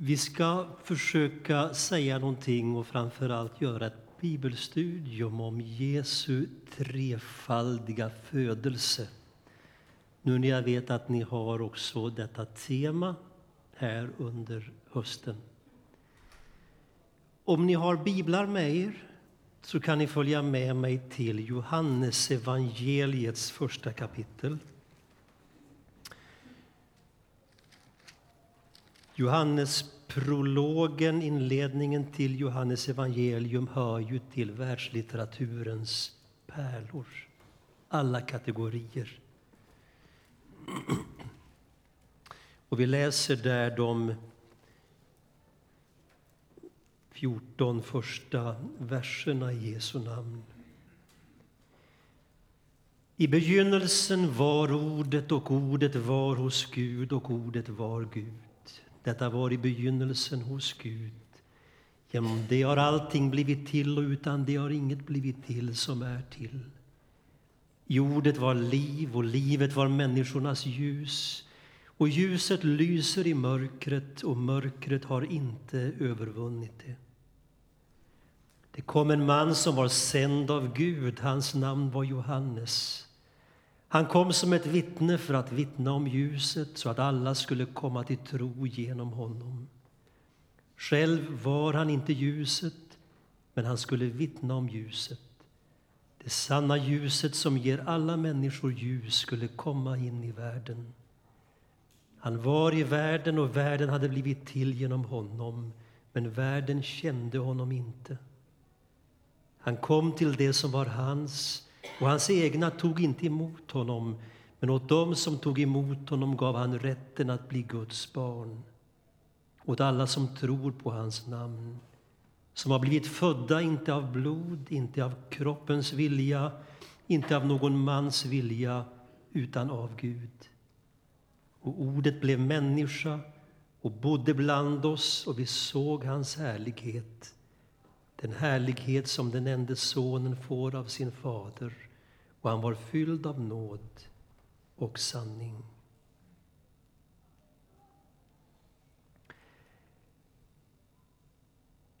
Vi ska försöka säga någonting och framförallt göra ett bibelstudium om Jesu trefaldiga födelse. Nu när jag vet att ni har också detta tema här under hösten. Om ni har biblar med er så kan ni följa med mig till Johannes evangeliets första kapitel. Johannes prologen, inledningen till Johannes evangelium hör ju till världslitteraturens pärlor. Alla kategorier. Och vi läser där de 14 första verserna i Jesu namn. I begynnelsen var Ordet och Ordet var hos Gud och Ordet var Gud. Detta var i begynnelsen hos Gud. Genom det har allting blivit till och utan det har inget blivit till som är till. I Ordet var liv och livet var människornas ljus. Och ljuset lyser i mörkret och mörkret har inte övervunnit det. Det kom en man som var sänd av Gud, hans namn var Johannes. Han kom som ett vittne för att vittna om ljuset så att alla skulle komma till tro genom honom. Själv var han inte ljuset, men han skulle vittna om ljuset. Det sanna ljuset som ger alla människor ljus skulle komma in i världen. Han var i världen och världen hade blivit till genom honom, men världen kände honom inte. Han kom till det som var hans, och hans egna tog inte emot honom, men åt dem som tog emot honom gav han rätten att bli Guds barn, åt alla som tror på hans namn, som har blivit födda inte av blod, inte av kroppens vilja, inte av någon mans vilja, utan av Gud. Och ordet blev människa och bodde bland oss, och vi såg hans härlighet den härlighet som den enda sonen får av sin fader och han var fylld av nåd och sanning.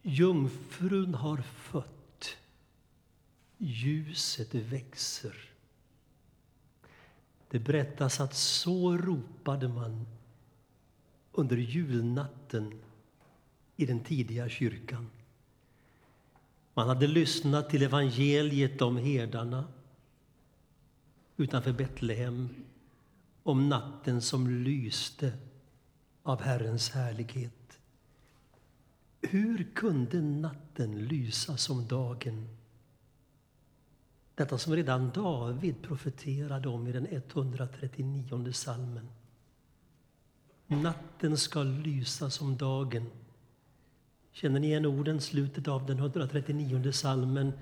Jungfrun har fött, ljuset växer. Det berättas att så ropade man under julnatten i den tidiga kyrkan. Man hade lyssnat till evangeliet om herdarna utanför Betlehem, om natten som lyste av Herrens härlighet. Hur kunde natten lysa som dagen? Detta som redan David profeterade om i den 139 salmen. Natten ska lysa som dagen. Känner ni igen orden, slutet av den 139 salmen?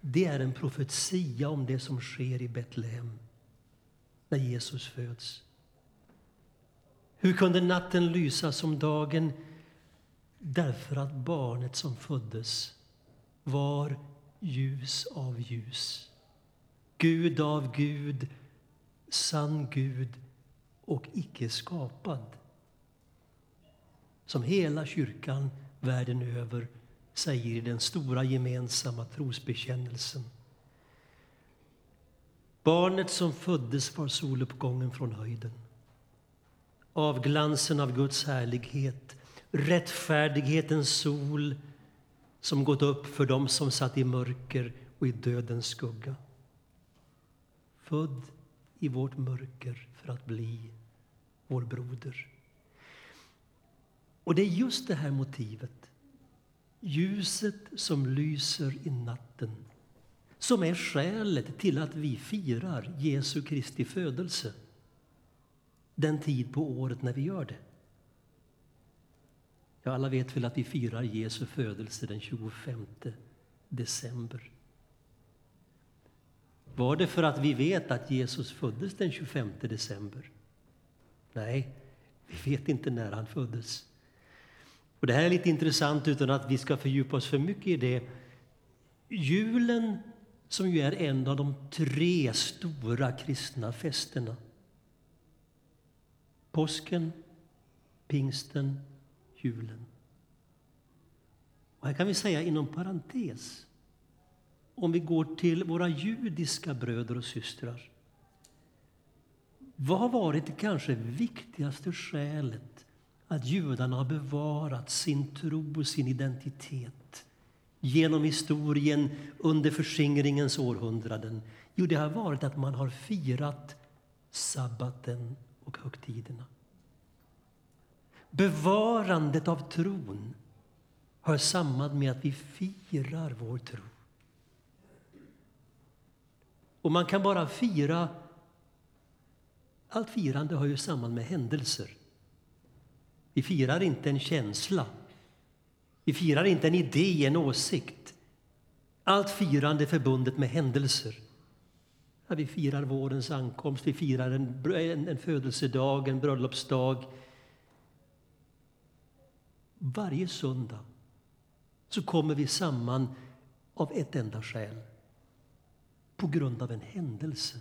Det är en profetia om det som sker i Betlehem när Jesus föds. Hur kunde natten lysa som dagen? Därför att barnet som föddes var ljus av ljus. Gud av Gud, sann Gud och icke skapad. Som hela kyrkan världen över säger i den stora gemensamma trosbekännelsen. Barnet som föddes var soluppgången från höjden. Avglansen av Guds härlighet, rättfärdighetens sol som gått upp för dem som satt i mörker och i dödens skugga. Född i vårt mörker för att bli vår broder. Och det är just det här motivet, ljuset som lyser i natten, som är skälet till att vi firar Jesu Kristi födelse den tid på året när vi gör det. Ja, alla vet väl att vi firar Jesu födelse den 25 december. Var det för att vi vet att Jesus föddes den 25 december? Nej, vi vet inte när han föddes. Och det här är lite intressant utan att vi ska fördjupa oss för mycket i det. Julen, som ju är en av de tre stora kristna festerna. Påsken, pingsten, julen. Och här kan vi säga inom parentes, om vi går till våra judiska bröder och systrar. Vad har varit det kanske viktigaste skälet att judarna har bevarat sin tro och sin identitet genom historien under förskingringens århundraden? Jo, det har varit att man har firat sabbaten och högtiderna. Bevarandet av tron hör samman med att vi firar vår tro. Och man kan bara fira... Allt firande hör ju samman med händelser. Vi firar inte en känsla. Vi firar inte en idé, en åsikt. Allt firande är förbundet med händelser. Ja, vi firar vårens ankomst, vi firar en, en, en födelsedag, en bröllopsdag. Varje söndag så kommer vi samman av ett enda skäl. På grund av en händelse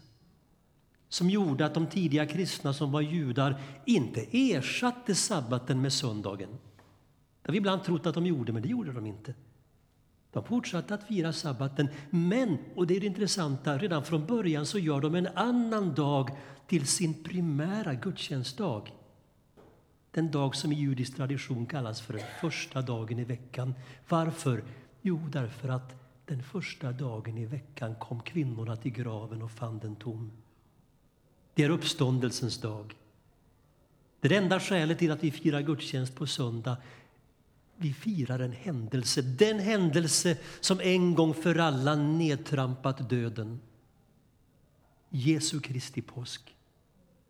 som gjorde att de tidiga kristna som var judar inte ersatte sabbaten med söndagen. Det har vi ibland trott att de gjorde, men det gjorde de inte. De fortsatte att fira sabbaten, men, och det är det intressanta, redan från början så gör de en annan dag till sin primära gudstjänstdag. Den dag som i judisk tradition kallas för första dagen i veckan. Varför? Jo, därför att den första dagen i veckan kom kvinnorna till graven och fann den tom. Det är uppståndelsens dag. Det är det enda skälet till att vi firar gudstjänst på söndag. Vi firar en händelse, den händelse som en gång för alla nedtrampat döden. Jesu Kristi påsk.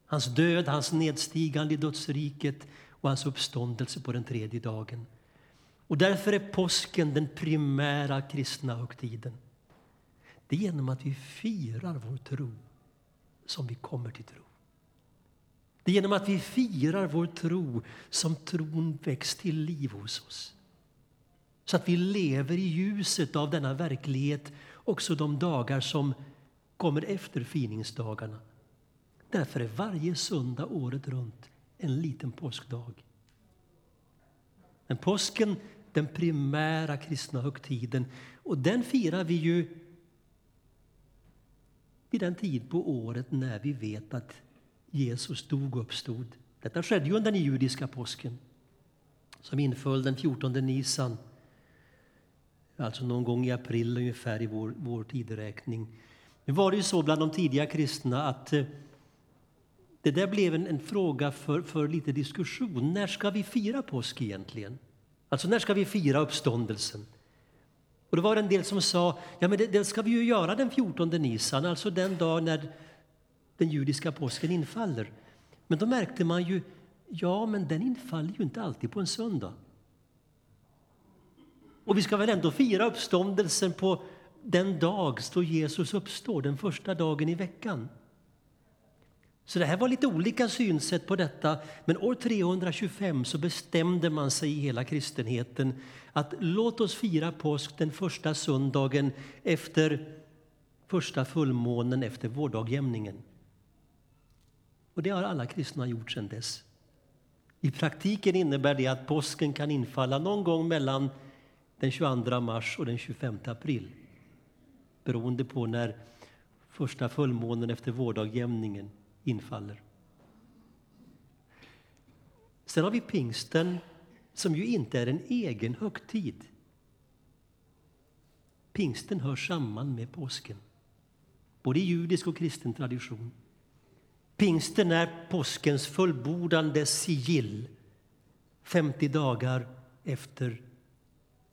Hans död, hans nedstigande i dödsriket och hans uppståndelse på den tredje dagen. Och därför är påsken den primära kristna högtiden. Det är genom att vi firar vår tro som vi kommer till tro. Det är genom att vi firar vår tro som tron väcks till liv hos oss. Så att vi lever i ljuset av denna verklighet också de dagar som kommer efter finingsdagarna. Därför är varje söndag året runt en liten påskdag. Men påsken, den primära kristna högtiden, och den firar vi ju vid den tid på året när vi vet att Jesus dog och uppstod. Detta skedde ju under den judiska påsken som inföll den 14 Nisan, alltså någon gång i april ungefär i vår, vår tideräkning. Nu var det ju så bland de tidiga kristna att eh, det där blev en, en, fråga för, för lite diskussion. När ska vi fira påsk egentligen? Alltså när ska vi fira uppståndelsen? Och då var det en del som sa, ja men det, det ska vi ju göra den 14 Nisan, alltså den dag när den judiska påsken infaller. Men då märkte man ju, ja men den infaller ju inte alltid på en söndag. Och vi ska väl ändå fira uppståndelsen på den dag då Jesus uppstår, den första dagen i veckan. Så det här var lite olika synsätt på detta, men år 325 så bestämde man sig i hela kristenheten att låt oss fira påsk den första söndagen efter första fullmånen efter vårdagjämningen. Och det har alla kristna gjort sedan dess. I praktiken innebär det att påsken kan infalla någon gång mellan den 22 mars och den 25 april beroende på när första fullmånen efter vårdagjämningen infaller. Sen har vi pingsten, som ju inte är en egen högtid. Pingsten hör samman med påsken, både i judisk och kristen tradition. Pingsten är påskens fullbordande sigill, 50 dagar efter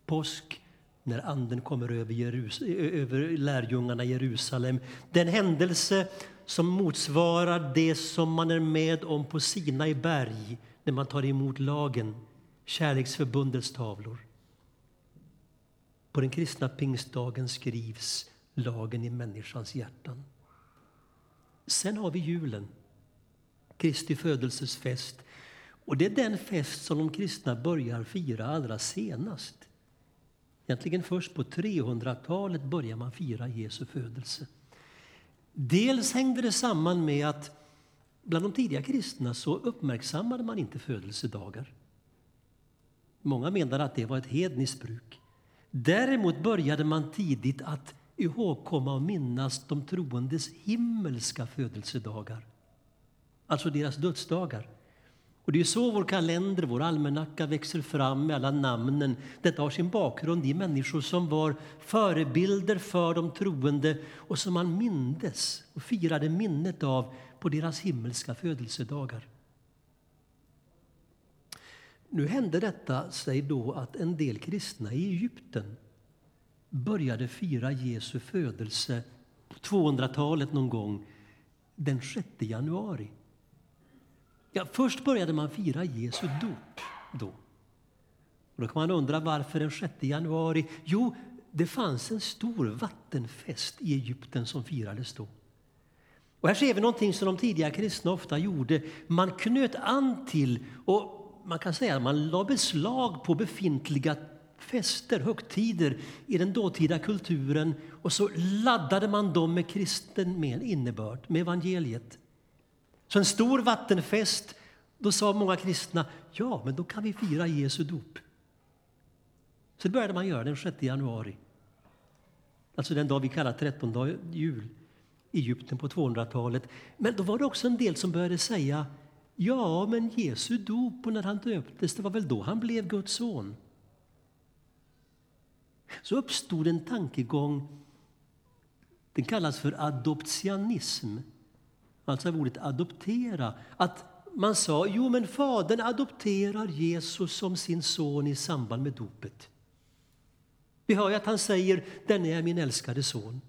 påsk när Anden kommer över, Jerus över lärjungarna i Jerusalem. Den händelse som motsvarar det som man är med om på Sinai berg när man tar emot lagen, kärleksförbundets tavlor. På den kristna pingstdagen skrivs lagen i människans hjärtan. Sen har vi julen, Kristi födelses fest. Och det är den fest som de kristna börjar fira allra senast. Egentligen först på 300-talet börjar man fira Jesu födelse. Dels hängde det samman med att bland de tidiga kristna så uppmärksammade man inte födelsedagar. Många menar att det var ett hedniskt bruk. Däremot började man tidigt att ihågkomma och minnas de troendes himmelska födelsedagar, alltså deras dödsdagar. Och det är så vår kalender, vår almanacka växer fram med alla namnen. Detta har sin bakgrund i människor som var förebilder för de troende och som man mindes och firade minnet av på deras himmelska födelsedagar. Nu hände detta sig då att en del kristna i Egypten började fira Jesu födelse på 200-talet någon gång den 6 januari. Ja, först började man fira Jesu dop då. Och då kan man undra varför den 6 januari? Jo, det fanns en stor vattenfest i Egypten som firades då. Och här ser vi någonting som de tidiga kristna ofta gjorde. Man knöt an till och man kan säga att man la beslag på befintliga fester, högtider i den dåtida kulturen och så laddade man dem med kristen med innebörd, med evangeliet. Så en stor vattenfest, då sa många kristna, ja, men då kan vi fira Jesu dop. Så det började man göra den 6 januari. Alltså den dag vi kallar 13 dag jul i Egypten på 200-talet. Men då var det också en del som började säga, ja, men Jesu dop och när han döptes, det var väl då han blev Guds son. Så uppstod en tankegång, den kallas för adoptionism alltså av ordet adoptera. Att man sa, jo men fadern adopterar Jesus som sin son i samband med dopet. Vi hör ju att han säger, den är min älskade son.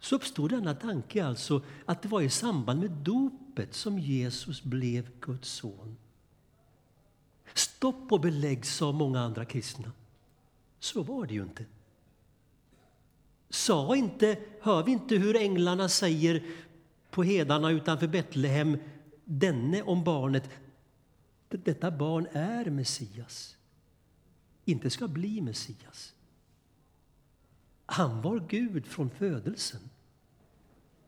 Så uppstod denna tanke alltså att det var i samband med dopet som Jesus blev Guds son. Stopp och belägg, sa många andra kristna. Så var det ju inte. Sa inte, hör vi inte hur änglarna säger på hedarna utanför Betlehem, denne om barnet, detta barn är Messias, inte ska bli Messias. Han var Gud från födelsen.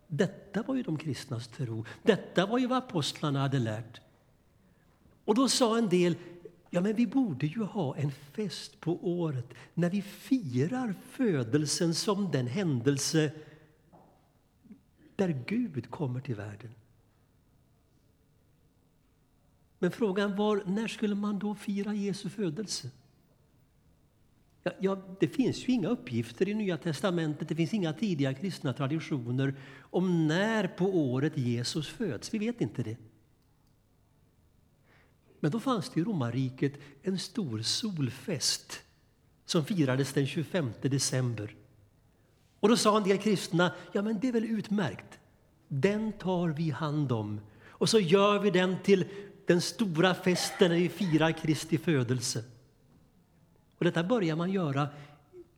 Detta var ju de kristnas tro. Detta var ju vad apostlarna hade lärt. Och då sa en del, Ja, men vi borde ju ha en fest på året när vi firar födelsen som den händelse där Gud kommer till världen. Men frågan var, när skulle man då fira Jesu födelse? Ja, ja, det finns ju inga uppgifter i Nya testamentet, det finns inga tidiga kristna traditioner om när på året Jesus föds. Vi vet inte det. Men då fanns det i romarriket en stor solfest som firades den 25 december. Och då sa en del kristna, ja men det är väl utmärkt. Den tar vi hand om. Och så gör vi den till den stora festen när vi firar Kristi födelse. Och detta börjar man göra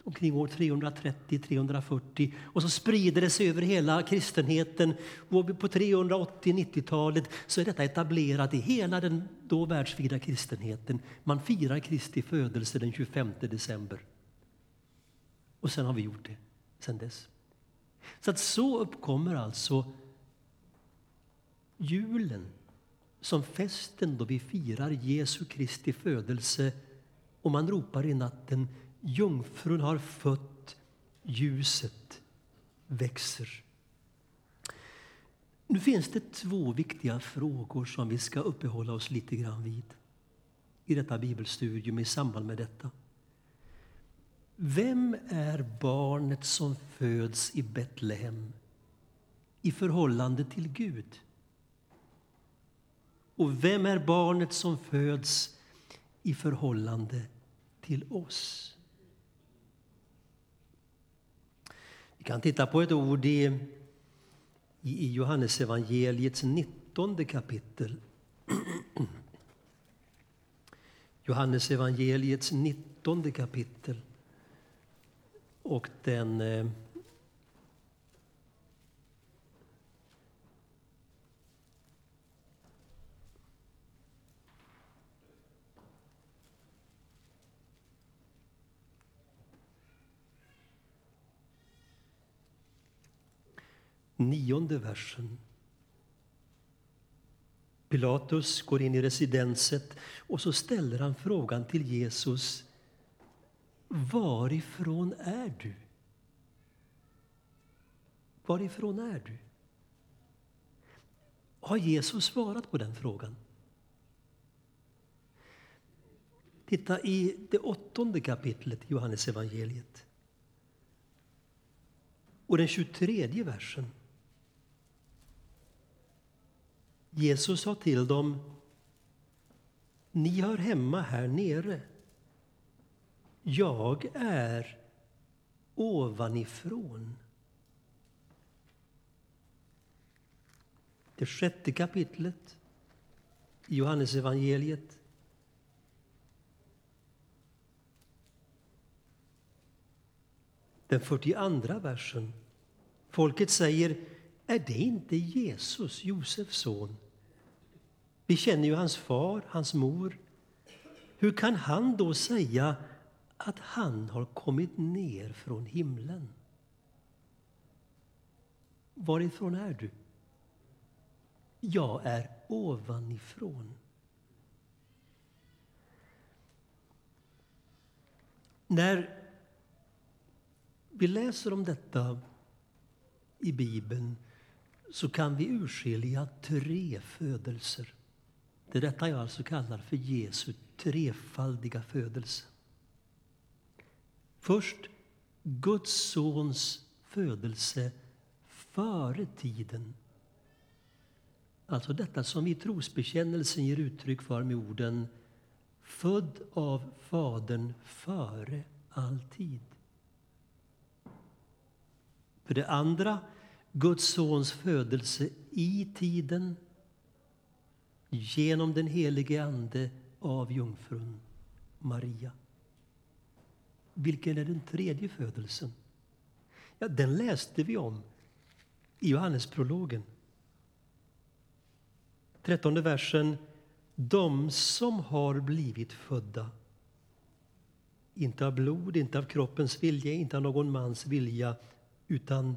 omkring år 330-340 och så sprider det sig över hela kristenheten. Och på 380-90-talet så är detta etablerat i hela den då världsvida kristenheten. Man firar Kristi födelse den 25 december. Och sen har vi gjort det sen dess. Så att så uppkommer alltså julen som festen då vi firar Jesu Kristi födelse och man ropar i natten Jungfrun har fött, ljuset växer. Nu finns det två viktiga frågor som vi ska uppehålla oss lite grann vid i detta bibelstudium i samband med detta. Vem är barnet som föds i Betlehem i förhållande till Gud? Och vem är barnet som föds i förhållande till oss? Vi kan titta på ett ord i, i Johannesevangeliets 19 kapitel. Johannesevangeliets 19 kapitel och den eh, nionde versen. Pilatus går in i residenset och så ställer han frågan till Jesus. Varifrån är du? Varifrån är du? Har Jesus svarat på den frågan? Titta i det åttonde kapitlet i Johannes evangeliet. Och den 23 versen. Jesus sa till dem, ni hör hemma här nere. Jag är ovanifrån. Det sjätte kapitlet i Johannesevangeliet. Den 42 versen. Folket säger, är det inte Jesus, Josefs son? Vi känner ju hans far, hans mor. Hur kan han då säga att han har kommit ner från himlen? Varifrån är du? Jag är ovanifrån. När vi läser om detta i Bibeln så kan vi urskilja tre födelser. Det är detta jag alltså kallar för Jesu trefaldiga födelse. Först Guds sons födelse före tiden. Alltså detta som i trosbekännelsen ger uttryck för med orden född av Fadern före all tid. För det andra Guds sons födelse i tiden genom den helige Ande av jungfrun Maria. Vilken är den tredje födelsen? Ja, den läste vi om i Johannesprologen. Trettonde versen. De som har blivit födda, inte av blod, inte av kroppens vilja, inte av någon mans vilja, utan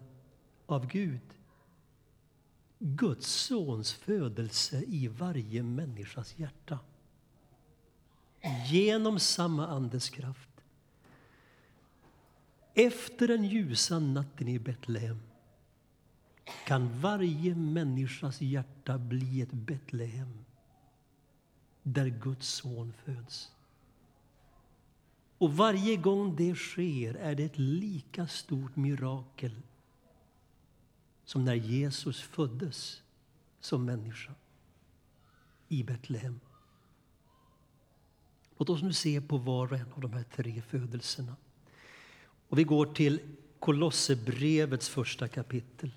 av Gud. Guds sons födelse i varje människas hjärta. Genom samma Andes kraft. Efter den ljusa natten i Betlehem kan varje människas hjärta bli ett Betlehem där Guds son föds. Och varje gång det sker är det ett lika stort mirakel som när Jesus föddes som människa i Betlehem. Låt oss nu se på var och en av de här tre födelserna. Och vi går till Kolosserbrevets första kapitel.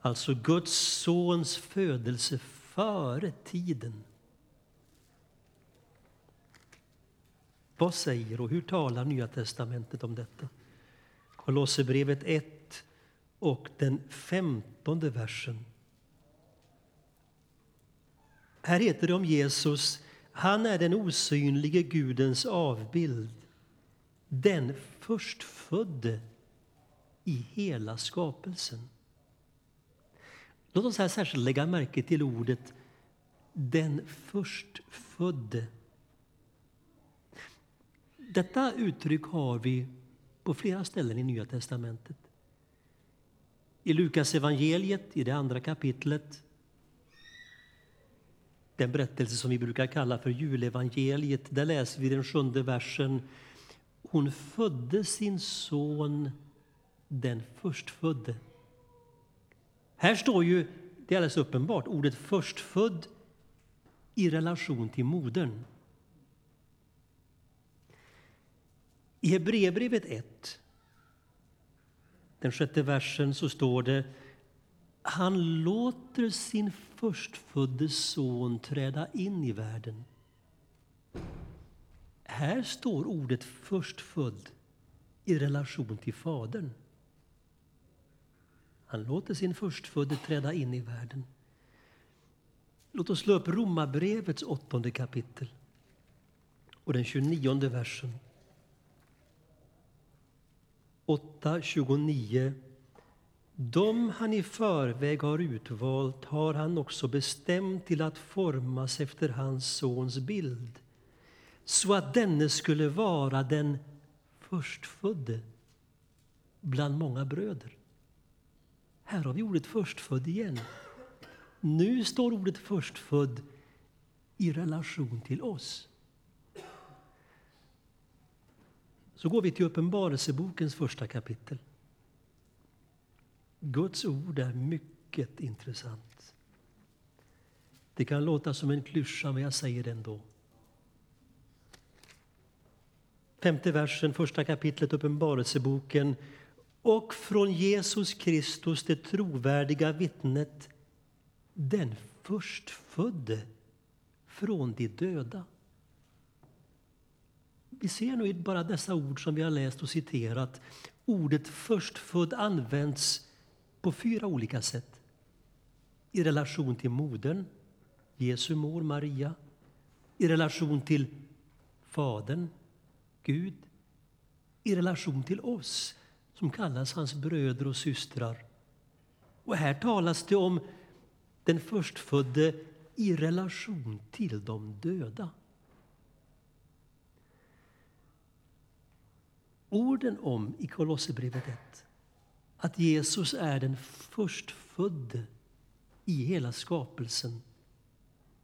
Alltså Guds sons födelse före tiden. Vad säger och hur talar Nya testamentet om detta? Kolosserbrevet 1 och den femtonde versen. Här heter det om Jesus, han är den osynlige Gudens avbild, den förstfödde i hela skapelsen. Låt oss här särskilt lägga märke till ordet den förstfödde. Detta uttryck har vi på flera ställen i Nya testamentet. I Lukas evangeliet i det andra kapitlet den berättelse som vi brukar kalla för julevangeliet. Där läser vi den sjunde versen. Hon födde sin son, den förstfödde. Här står ju, det är alldeles uppenbart, ordet förstfödd i relation till modern. I Hebreerbrevet 1, den sjätte versen, så står det han låter sin förstfödde son träda in i världen. Här står ordet förstfödd i relation till Fadern. Han låter sin förstfödde träda in i världen. Låt oss slå upp Romarbrevets åttonde kapitel och den 29 versen. 8.29 De han i förväg har utvalt har han också bestämt till att formas efter hans sons bild så att denne skulle vara den förstfödde bland många bröder. Här har vi ordet förstfödd igen. Nu står ordet förstfödd i relation till oss. Så går vi till Uppenbarelsebokens första kapitel. Guds ord är mycket intressant. Det kan låta som en klyscha, men jag säger det ändå. Femte versen, första kapitlet, Uppenbarelseboken. Och från Jesus Kristus, det trovärdiga vittnet, den förstfödde från de döda. Vi ser nu bara dessa ord som vi har läst och citerat. Ordet förstfödd används på fyra olika sätt. I relation till modern, Jesu mor Maria. I relation till Fadern, Gud. I relation till oss, som kallas hans bröder och systrar. Och här talas det om den förstfödde i relation till de döda. Orden om i Kolosserbrevet 1 att Jesus är den förstfödde i hela skapelsen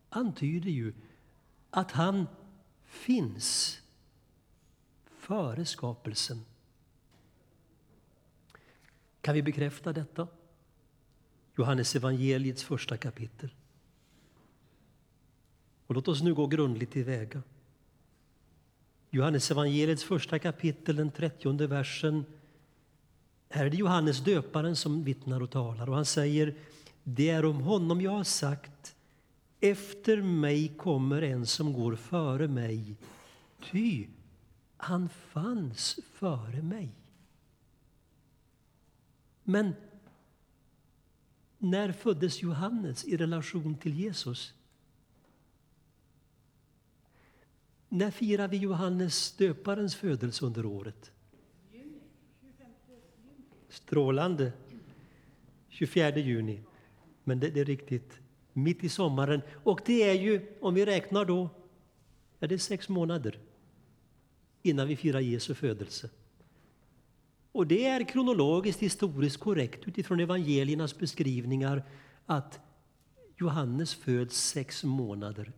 antyder ju att han finns före skapelsen. Kan vi bekräfta detta? Johannes evangeliets första kapitel. Och låt oss nu gå grundligt tillväga. Johannes evangeliets första kapitel, den trettionde versen. Här är det Johannes döparen som vittnar och talar och han säger det är om honom jag har sagt efter mig kommer en som går före mig, ty han fanns före mig. Men när föddes Johannes i relation till Jesus? När firar vi Johannes döparens födelse under året? Strålande. 24 juni. Men det, det, är riktigt. Mitt i sommaren. Och det är ju, om vi räknar då, är det sex månader innan vi firar Jesu födelse. Och det är kronologiskt historiskt korrekt utifrån evangeliernas beskrivningar att Johannes föds sex månader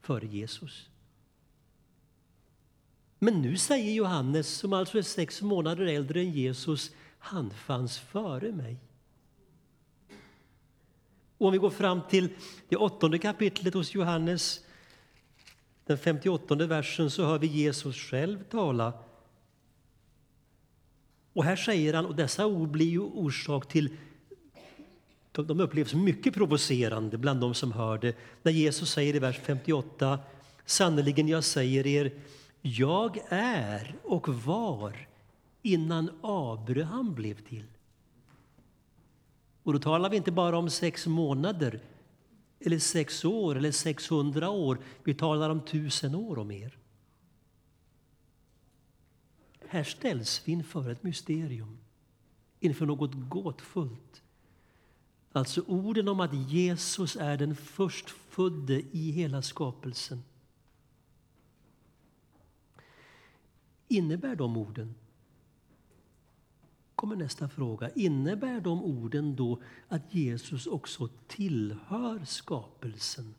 före Jesus. Men nu säger Johannes, som alltså är sex månader äldre än Jesus, han fanns före mig. Och om vi går fram till det åttonde kapitlet hos Johannes, den 58 versen, så hör vi Jesus själv tala. Och här säger han, och dessa ord blir ju orsak till de upplevs mycket provocerande bland de som hör det. När Jesus säger i vers 58 Sannerligen, jag säger er, jag är och var innan Abraham blev till. Och då talar vi inte bara om sex månader, eller sex år eller 600 år. Vi talar om tusen år och mer. Här ställs vi inför ett mysterium, inför något gåtfullt. Alltså orden om att Jesus är den förstfödde i hela skapelsen. Innebär de orden kommer nästa fråga. Innebär de orden då att Jesus också tillhör skapelsen?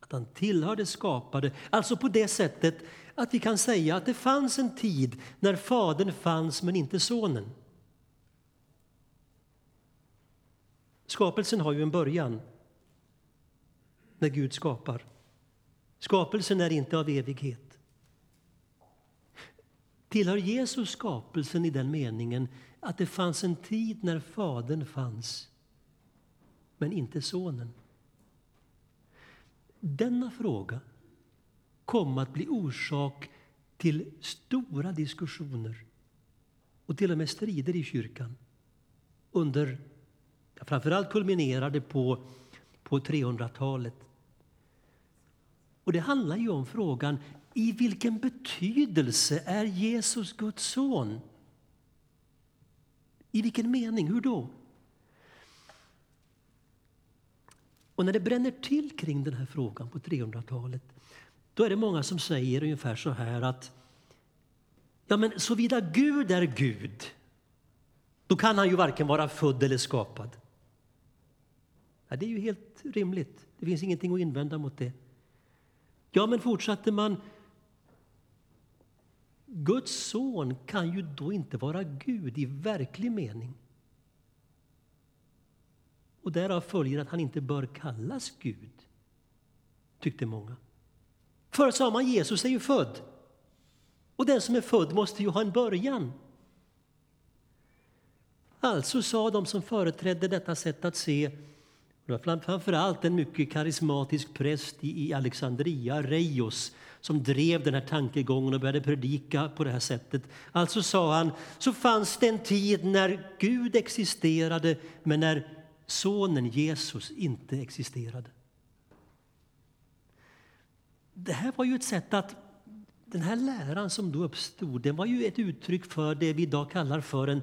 Att han tillhör det skapade, alltså på det sättet att vi kan säga att det fanns en tid när Fadern fanns men inte Sonen. Skapelsen har ju en början när Gud skapar. Skapelsen är inte av evighet. Tillhör Jesus skapelsen i den meningen att det fanns en tid när Fadern fanns, men inte Sonen? Denna fråga kom att bli orsak till stora diskussioner och till och med strider i kyrkan. Under, framförallt kulminerade på, på 300-talet. Och det handlar ju om frågan i vilken betydelse är Jesus Guds son? I vilken mening? Hur då? Och när det bränner till kring den här frågan på 300-talet, då är det många som säger ungefär så här att ja, men såvida Gud är Gud, då kan han ju varken vara född eller skapad. Ja, det är ju helt rimligt. Det finns ingenting att invända mot det. Ja, men fortsatte man, Guds son kan ju då inte vara Gud i verklig mening. Och därav följer att han inte bör kallas Gud, tyckte många. Förr sa man Jesus är ju född. Och den som är född måste ju ha en början. Alltså sa de som företrädde detta sätt att se, det var framförallt en mycket karismatisk präst i Alexandria, Reios, som drev den här tankegången och började predika på det här sättet. Alltså sa han, så fanns det en tid när Gud existerade men när sonen Jesus inte existerade. Det här var ju ett sätt att den här läran som då uppstod, den var ju ett uttryck för det vi idag kallar för en,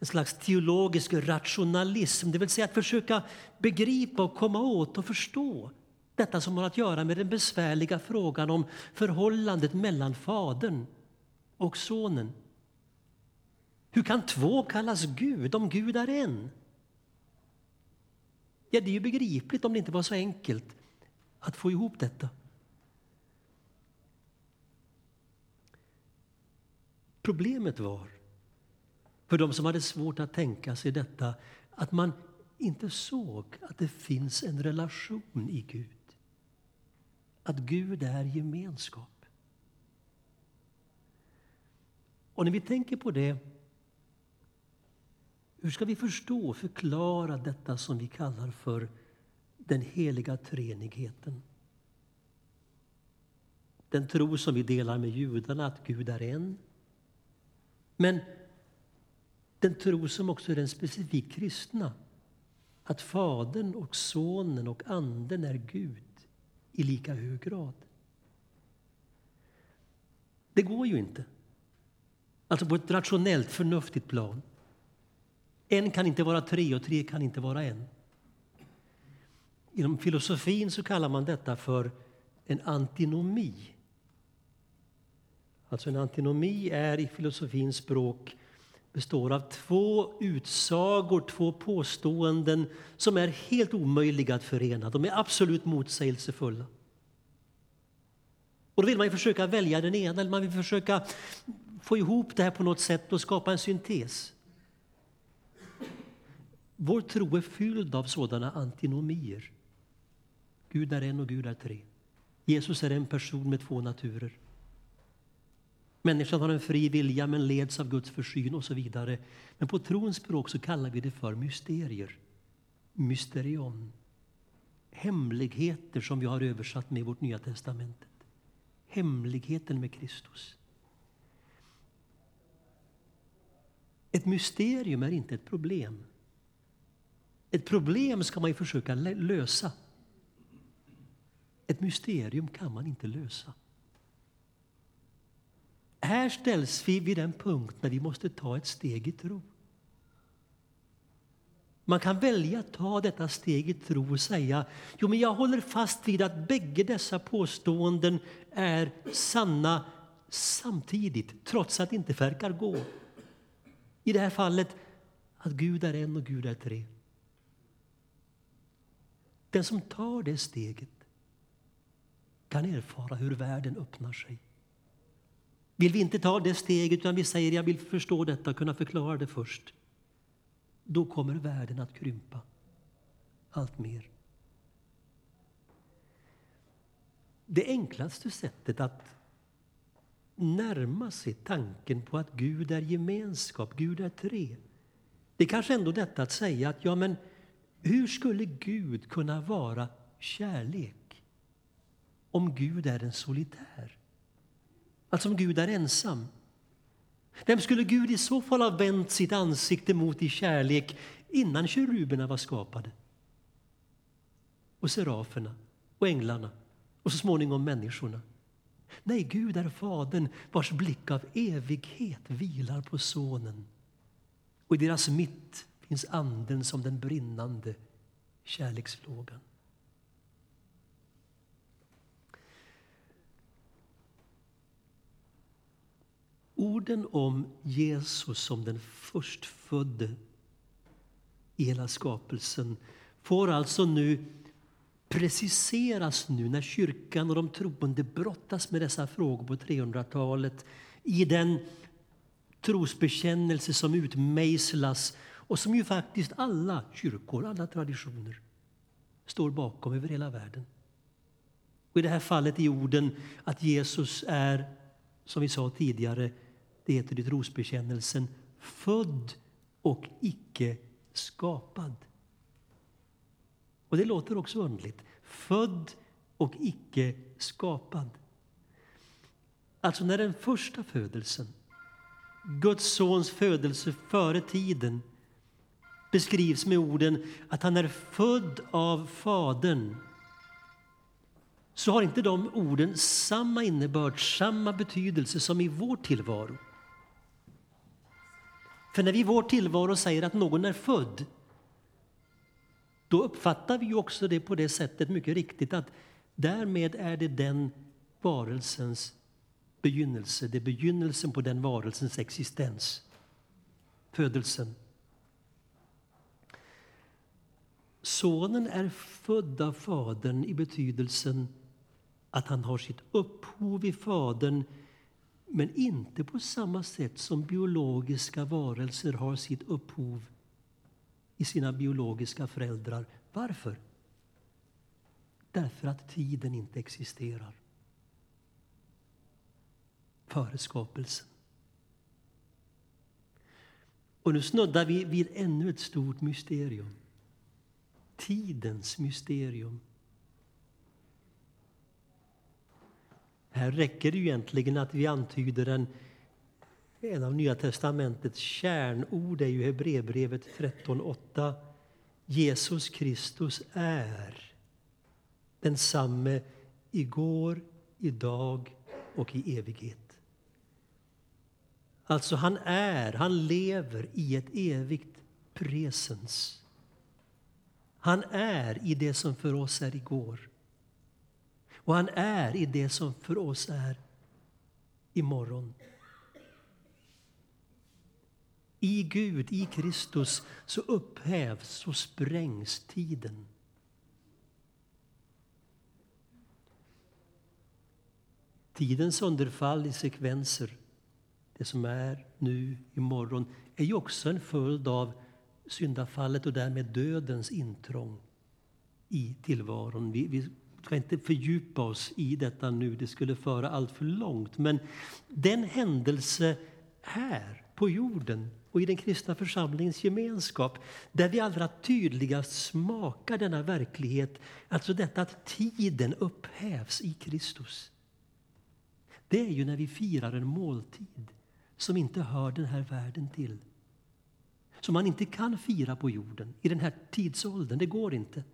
en slags teologisk rationalism, det vill säga att försöka begripa och komma åt och förstå detta som har att göra med den besvärliga frågan om förhållandet mellan Fadern och Sonen. Hur kan två kallas Gud om Gud är en? Ja, det är ju begripligt om det inte var så enkelt att få ihop detta. Problemet var, för de som hade svårt att tänka sig detta, att man inte såg att det finns en relation i Gud. Att Gud är gemenskap. Och när vi tänker på det hur ska vi förstå och förklara detta som vi kallar för den heliga treenigheten? Den tro som vi delar med judarna, att Gud är en. Men den tro som också är den specifikt kristna, att Fadern och Sonen och Anden är Gud i lika hög grad. Det går ju inte. Alltså på ett rationellt, förnuftigt plan. En kan inte vara tre och tre kan inte vara en. Inom filosofin så kallar man detta för en antinomi. Alltså en antinomi är i filosofins språk består av två utsagor, två påståenden som är helt omöjliga att förena. De är absolut motsägelsefulla. Och då vill man försöka välja den ena, eller man vill försöka få ihop det här på något sätt och skapa en syntes. Vår tro är fylld av sådana antinomier. Gud är en och Gud är tre. Jesus är en person med två naturer. Människan har en fri vilja men leds av Guds försyn och så vidare. Men på trons språk så kallar vi det för mysterier. Mysterion. Hemligheter som vi har översatt med vårt Nya Testamentet. Hemligheten med Kristus. Ett mysterium är inte ett problem. Ett problem ska man ju försöka lösa. Ett mysterium kan man inte lösa. Här ställs vi vid den punkt när vi måste ta ett steg i tro. Man kan välja att ta detta steg i tro och säga jo men jag håller fast vid att bägge dessa påståenden är sanna samtidigt, trots att det inte verkar gå. I det här fallet att Gud är en och Gud är tre. Den som tar det steget kan erfara hur världen öppnar sig. Vill vi inte ta det steget utan vi säger jag vill förstå detta och kunna förklara det först. Då kommer världen att krympa allt mer. Det enklaste sättet att närma sig tanken på att Gud är gemenskap, Gud är tre. Det är kanske ändå detta att säga att ja men hur skulle Gud kunna vara kärlek om Gud är en solitär? Alltså om Gud är ensam. Vem skulle Gud i så fall ha vänt sitt ansikte mot i kärlek innan keruberna var skapade? Och seraferna och änglarna och så småningom människorna. Nej, Gud är Fadern vars blick av evighet vilar på Sonen Och i deras mitt finns anden som den brinnande kärlekslågan. Orden om Jesus som den förstfödde i hela skapelsen får alltså nu preciseras nu när kyrkan och de troende brottas med dessa frågor på 300-talet i den trosbekännelse som utmejslas och som ju faktiskt alla kyrkor, alla traditioner står bakom över hela världen. Och I det här fallet i orden att Jesus är, som vi sa tidigare, det heter i trosbekännelsen, född och icke skapad. Och det låter också underligt. Född och icke skapad. Alltså när den första födelsen, Guds sons födelse före tiden, beskrivs med orden att han är född av Fadern så har inte de orden samma innebörd, samma betydelse som i vår tillvaro. För när vi i vår tillvaro säger att någon är född då uppfattar vi också det på det sättet mycket riktigt att därmed är det den varelsens begynnelse, det är begynnelsen på den varelsens existens, födelsen. Sonen är född av Fadern i betydelsen att han har sitt upphov i Fadern men inte på samma sätt som biologiska varelser har sitt upphov i sina biologiska föräldrar. Varför? Därför att tiden inte existerar före skapelsen. Och nu snuddar vi vid ännu ett stort mysterium. Tidens mysterium. Här räcker det ju egentligen att vi antyder en, en av Nya testamentets kärnord är ju Hebreerbrevet 13.8. Jesus Kristus är densamme igår, idag och i evighet. Alltså, han är, han lever i ett evigt presens. Han är i det som för oss är igår. Och han är i det som för oss är imorgon. I Gud, i Kristus, så upphävs och sprängs tiden. Tidens sönderfall i sekvenser, det som är nu, imorgon, är ju också en följd av syndafallet och därmed dödens intrång i tillvaron. Vi, vi ska inte fördjupa oss i detta nu, det skulle föra allt för långt. Men den händelse här på jorden och i den kristna församlingens gemenskap där vi allra tydligast smakar denna verklighet, alltså detta att tiden upphävs i Kristus. Det är ju när vi firar en måltid som inte hör den här världen till. Som man inte kan fira på jorden i den här tidsåldern, det går inte.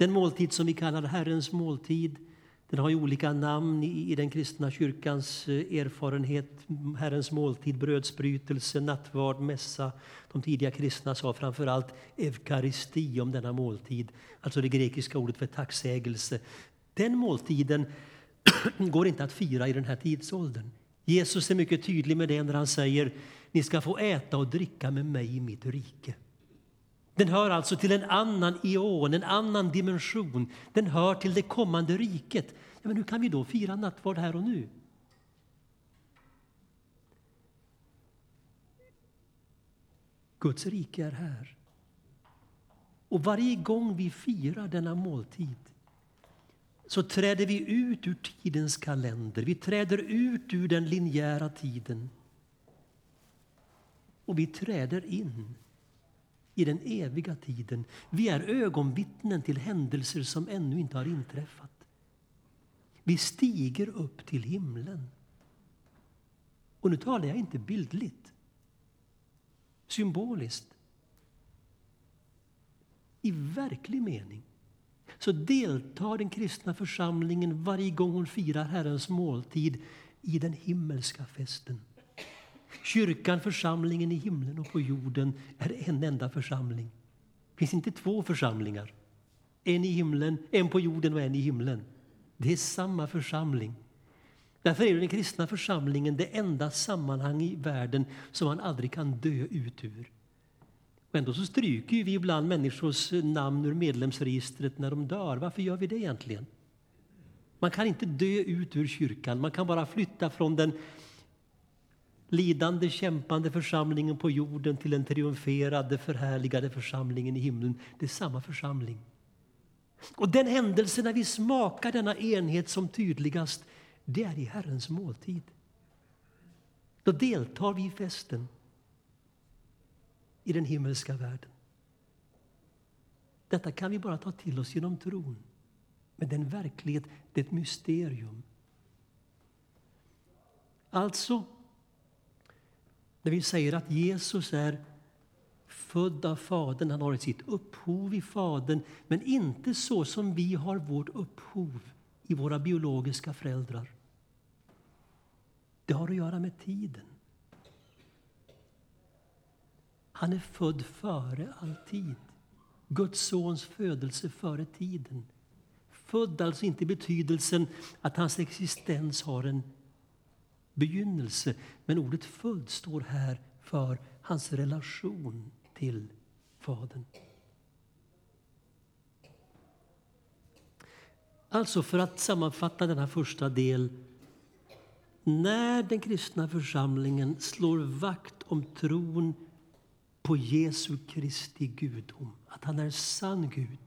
Den måltid som vi kallar Herrens måltid den har ju olika namn i, den kristna kyrkans eh, erfarenhet. Herrens måltid, brödsbrytelse, nattvard, mässa. De tidiga kristna sa framför allt eukaristi om denna måltid, alltså det grekiska ordet för tacksägelse. Den måltiden går inte att fira i den här tidsåldern. Jesus är mycket tydlig med det när han säger ni ska få äta och dricka med mig i mitt rike. Den hör alltså till en annan ion, en annan dimension. Den hör till det kommande riket. Ja, men hur kan vi då fira nattvard här och nu? Guds rike är här. Och varje gång vi firar denna måltid så träder vi ut ur tidens kalender. Vi träder ut ur den linjära tiden. Och vi träder in i den eviga tiden. Vi är ögonvittnen till händelser som ännu inte har inträffat. Vi stiger upp till himlen. Och nu talar jag inte bildligt, symboliskt. I verklig mening så deltar den kristna församlingen varje gång hon firar Herrens måltid i den himmelska festen. Kyrkan, församlingen i himlen och på jorden, är en enda församling. Det finns inte två församlingar. En i himlen, en på jorden och en i himlen. Det är samma församling. Därför är den kristna församlingen det enda sammanhang i världen som man aldrig kan dö ut ur. Och ändå så stryker vi ibland människors namn ur medlemsregistret när de dör. Varför gör vi det egentligen? Man kan inte dö ut ur kyrkan, man kan bara flytta från den lidande, kämpande församlingen på jorden till den triumferade, förhärligade församlingen i himlen. Det är samma församling. Och den händelse när vi smakar denna enhet som tydligast, det är i Herrens måltid. Då deltar vi i festen i den himmelska världen. Detta kan vi bara ta till oss genom tron. Men det är verklighet, det är ett mysterium. Alltså, när vi säger att Jesus är född av Fadern, han har sitt upphov i Fadern, men inte så som vi har vårt upphov i våra biologiska föräldrar. Det har att göra med tiden. Han är född före all tid. Guds sons födelse före tiden. Född alltså inte i betydelsen att hans existens har en begynnelse. Men ordet född står här för hans relation till Fadern. Alltså, för att sammanfatta denna första del. När den kristna församlingen slår vakt om tron på Jesu Kristi gudom, att han är sann Gud,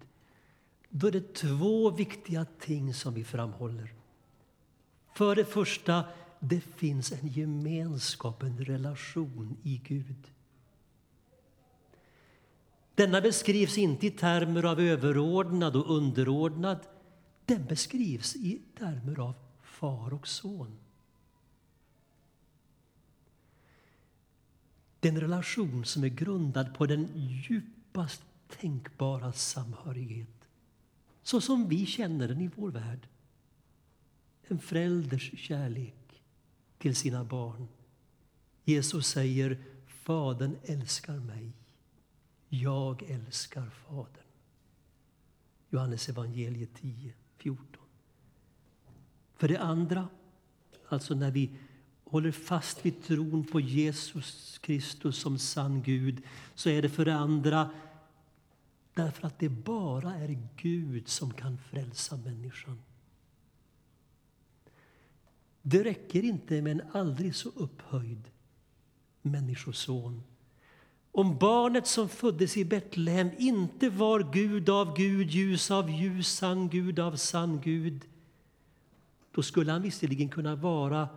då är det två viktiga ting som vi framhåller. För det första, det finns en gemenskap, en relation i Gud. Denna beskrivs inte i termer av överordnad och underordnad. Den beskrivs i termer av far och son. Det är en relation som är grundad på den djupast tänkbara samhörighet så som vi känner den i vår värld. En förälders kärlek till sina barn. Jesus säger Fadern älskar mig. Jag älskar Fadern. Johannes evangeliet 10, 14. För det andra, alltså när vi håller fast vid tron på Jesus Kristus som sann Gud så är det för det andra därför att det bara är Gud som kan frälsa människan. Det räcker inte med en aldrig så upphöjd människoson. Om barnet som föddes i Betlehem inte var Gud av Gud, ljus av ljus, sann Gud av sann Gud då skulle han visserligen kunna vara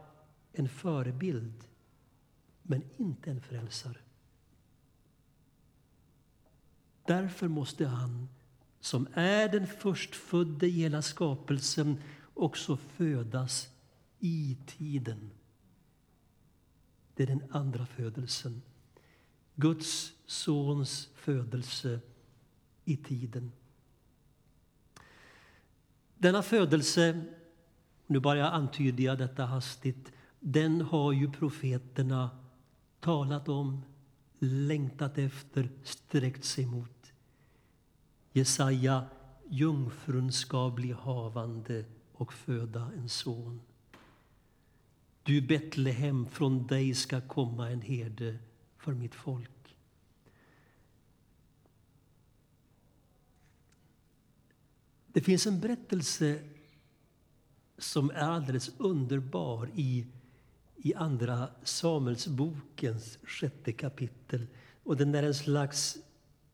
en förebild, men inte en frälsare. Därför måste han, som är den förstfödde i hela skapelsen, också födas i tiden. Det är den andra födelsen. Guds sons födelse i tiden. Denna födelse, nu bara jag antyder jag detta hastigt, den har ju profeterna talat om, längtat efter, sträckt sig mot. Jesaja, jungfrun ska bli havande och föda en son. Du Betlehem, från dig ska komma en herde för mitt folk. Det finns en berättelse som är alldeles underbar i i Andra Samuelsbokens sjätte kapitel. Och den är en slags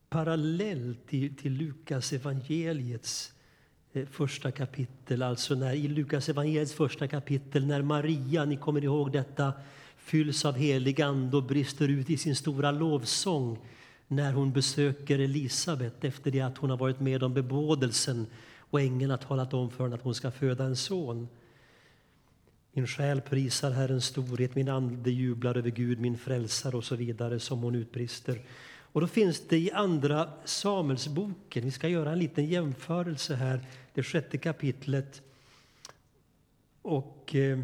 parallell till, till Lukas evangeliets Eh, första kapitel. Alltså när, i Lukas evangeliets första kapitel när Maria, ni kommer ihåg detta, fylls av helig ande och brister ut i sin stora lovsång när hon besöker Elisabet efter det att hon har varit med om bebådelsen och ängeln har talat om för henne att hon ska föda en son. Min själ prisar Herrens storhet, min ande jublar över Gud, min frälsare och så vidare som hon utbrister. Och då finns det i Andra Samuelsboken, vi ska göra en liten jämförelse här, det sjätte kapitlet. Och eh,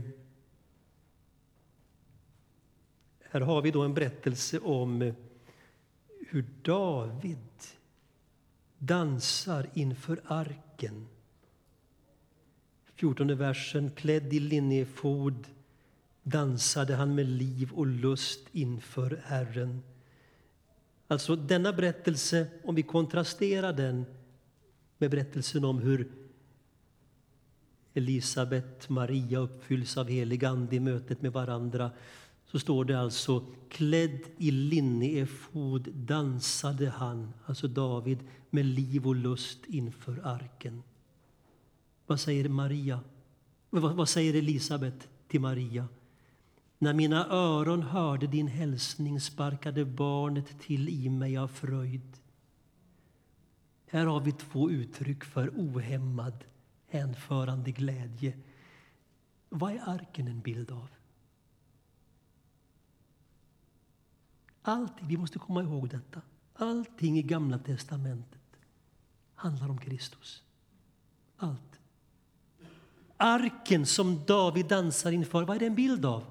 Här har vi då en berättelse om eh, hur David dansar inför arken. 14 versen. Klädd i linnefod dansade han med liv och lust inför Herren. Alltså denna berättelse, om vi kontrasterar den med berättelsen om hur Elisabet, Maria uppfylls av helig ande i mötet med varandra så står det alltså klädd i linneefod dansade han, alltså David, med liv och lust inför arken. Vad säger Maria? Vad, vad säger Elisabet till Maria? När mina öron hörde din hälsning sparkade barnet till i mig av fröjd. Här har vi två uttryck för ohämmad, hänförande glädje. Vad är arken en bild av? Allting, vi måste komma ihåg detta. Allting i Gamla testamentet handlar om Kristus. Allt. Arken som David dansar inför, vad är det en bild av?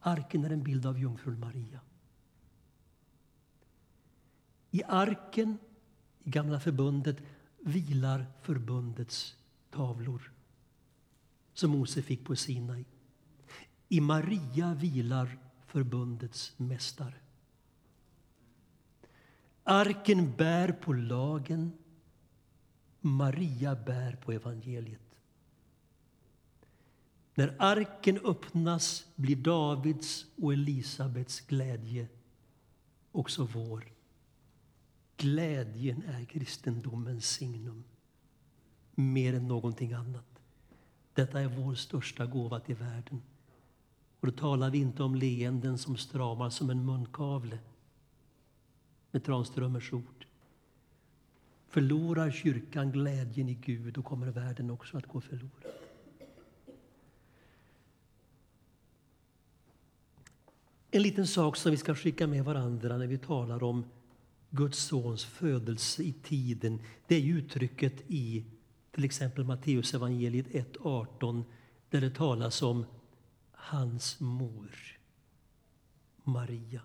Arken är en bild av jungfrun Maria. I arken, i Gamla förbundet, vilar förbundets tavlor som Mose fick på Sinai. I Maria vilar förbundets mästare. Arken bär på lagen, Maria bär på evangeliet. När arken öppnas blir Davids och Elisabets glädje också vår. Glädjen är kristendomens signum, mer än någonting annat. Detta är vår största gåva till världen. Och då talar vi inte om leenden som stramar som en munkavle med Tranströmers ord. Förlorar kyrkan glädjen i Gud, då kommer världen också att gå förlorad. En liten sak som vi ska skicka med varandra när vi talar om Guds sons födelse i tiden, det är uttrycket i till exempel Matteus evangeliet 1.18 där det talas om hans mor, Maria.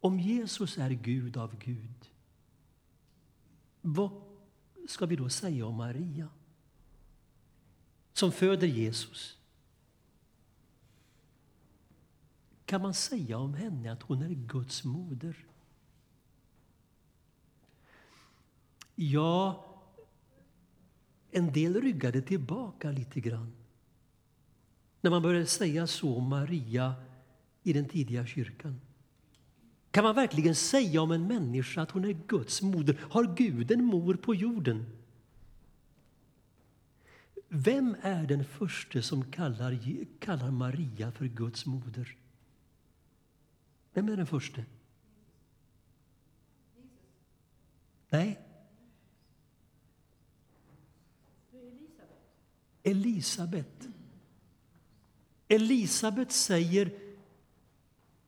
Om Jesus är Gud av Gud, vad ska vi då säga om Maria som föder Jesus? Kan man säga om henne att hon är Guds moder? Ja, en del ryggade tillbaka lite grann när man började säga så om Maria i den tidiga kyrkan. Kan man verkligen säga om en människa att hon är Guds moder? Har Gud en mor på jorden? Vem är den första som kallar, kallar Maria för Guds moder? Vem är den första? Nej. Elisabet. Elisabet säger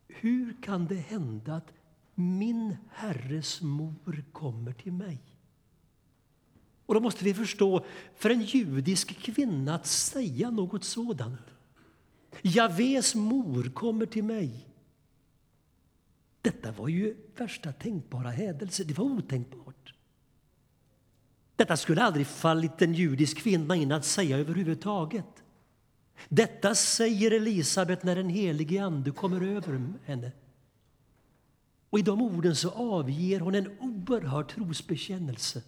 hur kan det hända att min Herres mor kommer till mig? Och då måste vi förstå, för en judisk kvinna att säga något sådant. Javes mor kommer till mig. Detta var ju värsta tänkbara hädelse. Det var otänkbart. Detta skulle aldrig fallit en judisk kvinna in att säga överhuvudtaget. Detta säger Elisabet när den helige Ande kommer över henne. Och I de orden så avger hon en oerhörd trosbekännelse.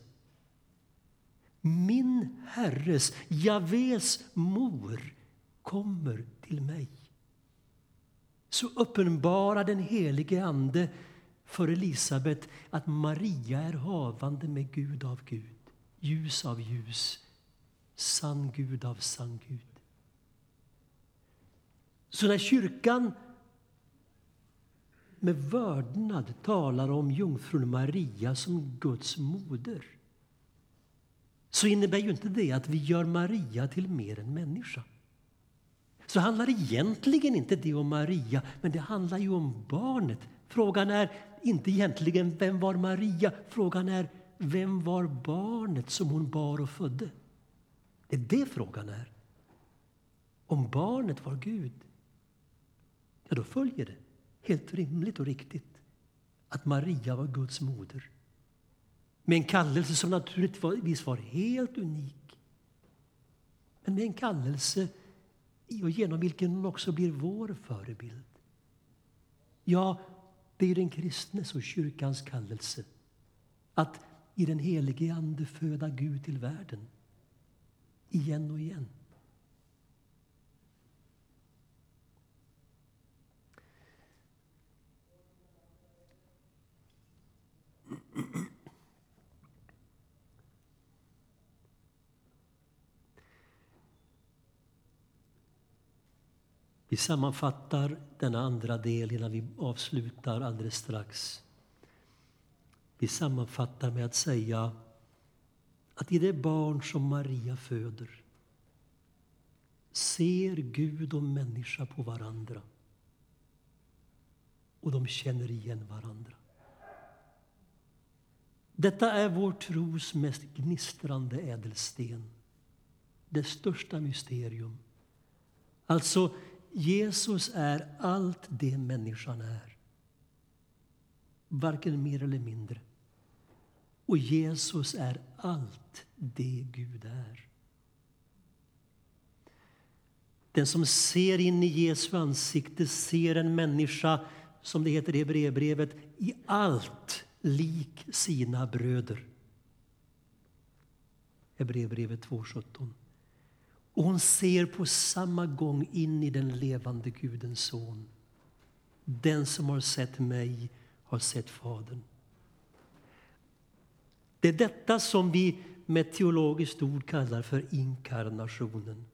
Min Herres, Javes mor, kommer till mig. Så uppenbarar den helige Ande för Elisabet att Maria är havande med Gud av Gud, ljus av ljus, sann Gud av sann Gud. Så när kyrkan med vördnad talar om jungfrun Maria som Guds moder så innebär ju inte det att vi gör Maria till mer än människa. Så handlar egentligen inte det om Maria, men det handlar ju om barnet. Frågan är inte egentligen vem var Maria, frågan är vem var barnet som hon bar och födde? Det är det frågan är. Om barnet var Gud. ja, då följer det helt rimligt och riktigt att Maria var Guds moder. Med en kallelse som naturligtvis var helt unik. Men med en kallelse genom vilken hon också blir vår förebild. Ja, det är den kristnes och kyrkans kallelse att i den helige Ande föda Gud till världen igen och igen. Vi sammanfattar denna andra del innan vi avslutar alldeles strax. Vi sammanfattar med att säga att i det barn som Maria föder ser Gud och människa på varandra och de känner igen varandra. Detta är vår tros mest gnistrande ädelsten, det största mysterium. Alltså, Jesus är allt det människan är. Varken mer eller mindre. Och Jesus är allt det Gud är. Den som ser in i Jesu ansikte ser en människa, som det heter i Hebreerbrevet, i allt lik sina bröder. Hebreerbrevet 2.17. Och hon ser på samma gång in i den levande Gudens son. Den som har sett mig har sett Fadern. Det är detta som vi med ett teologiskt ord kallar för inkarnationen.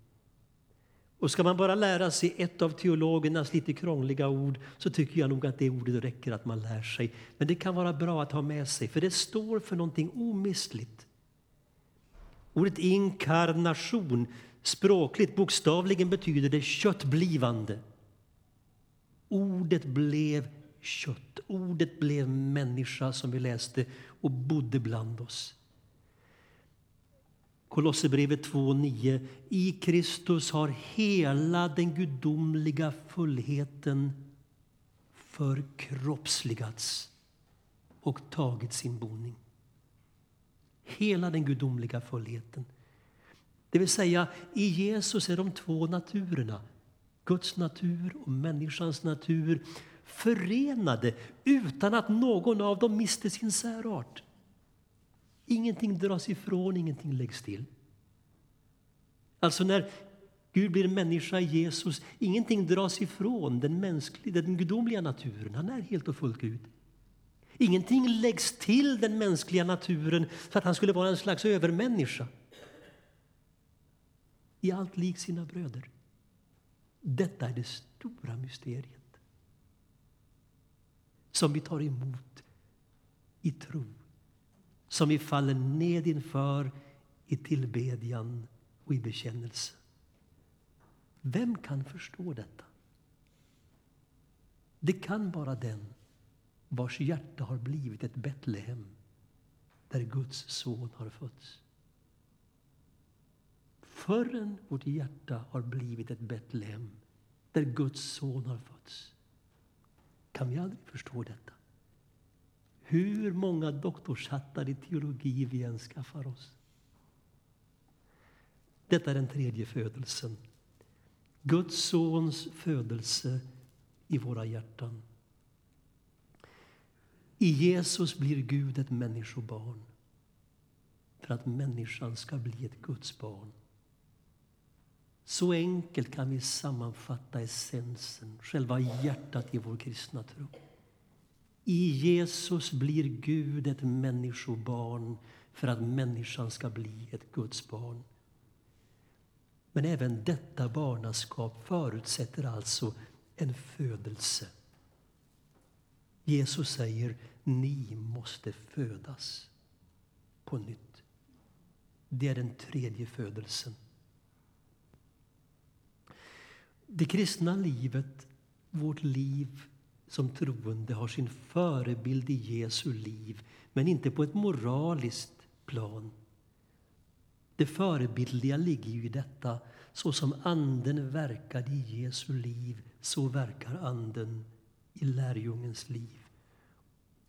Och ska man bara lära sig ett av teologernas lite krångliga ord så tycker jag nog att det ordet räcker att man lär sig. Men det kan vara bra att ha med sig, för det står för någonting omistligt. Ordet inkarnation, språkligt, bokstavligen betyder det köttblivande. Ordet blev kött, ordet blev människa som vi läste och bodde bland oss. Kolosserbrevet 2.9. I Kristus har hela den gudomliga fullheten förkroppsligats och tagit sin boning. Hela den gudomliga fullheten. Det vill säga, i Jesus är de två naturerna, Guds natur och människans natur, förenade utan att någon av dem mister sin särart. Ingenting dras ifrån, ingenting läggs till. Alltså när Gud blir människa i Jesus, ingenting dras ifrån den, mänskliga, den gudomliga naturen. Han är helt och fullt Gud. Ingenting läggs till den mänskliga naturen för att han skulle vara en slags övermänniska. I allt lik sina bröder. Detta är det stora mysteriet som vi tar emot i tro, som vi faller ned inför i tillbedjan och i bekännelse. Vem kan förstå detta? Det kan bara den vars hjärta har blivit ett Betlehem där Guds son har fötts. Förrän vårt hjärta har blivit ett Betlehem där Guds son har fötts kan vi aldrig förstå detta. Hur många doktorshattar i teologi vi än skaffar oss. Detta är den tredje födelsen. Guds sons födelse i våra hjärtan. I Jesus blir Gud ett människobarn för att människan ska bli ett Guds barn. Så enkelt kan vi sammanfatta essensen, själva hjärtat i vår kristna tro. I Jesus blir Gud ett människobarn för att människan ska bli ett Guds barn. Men även detta barnaskap förutsätter alltså en födelse. Jesus säger, ni måste födas på nytt. Det är den tredje födelsen. Det kristna livet, vårt liv som troende, har sin förebild i Jesu liv, men inte på ett moraliskt plan. Det förebildliga ligger ju i detta. Så som Anden verkade i Jesu liv, så verkar Anden i lärjungens liv.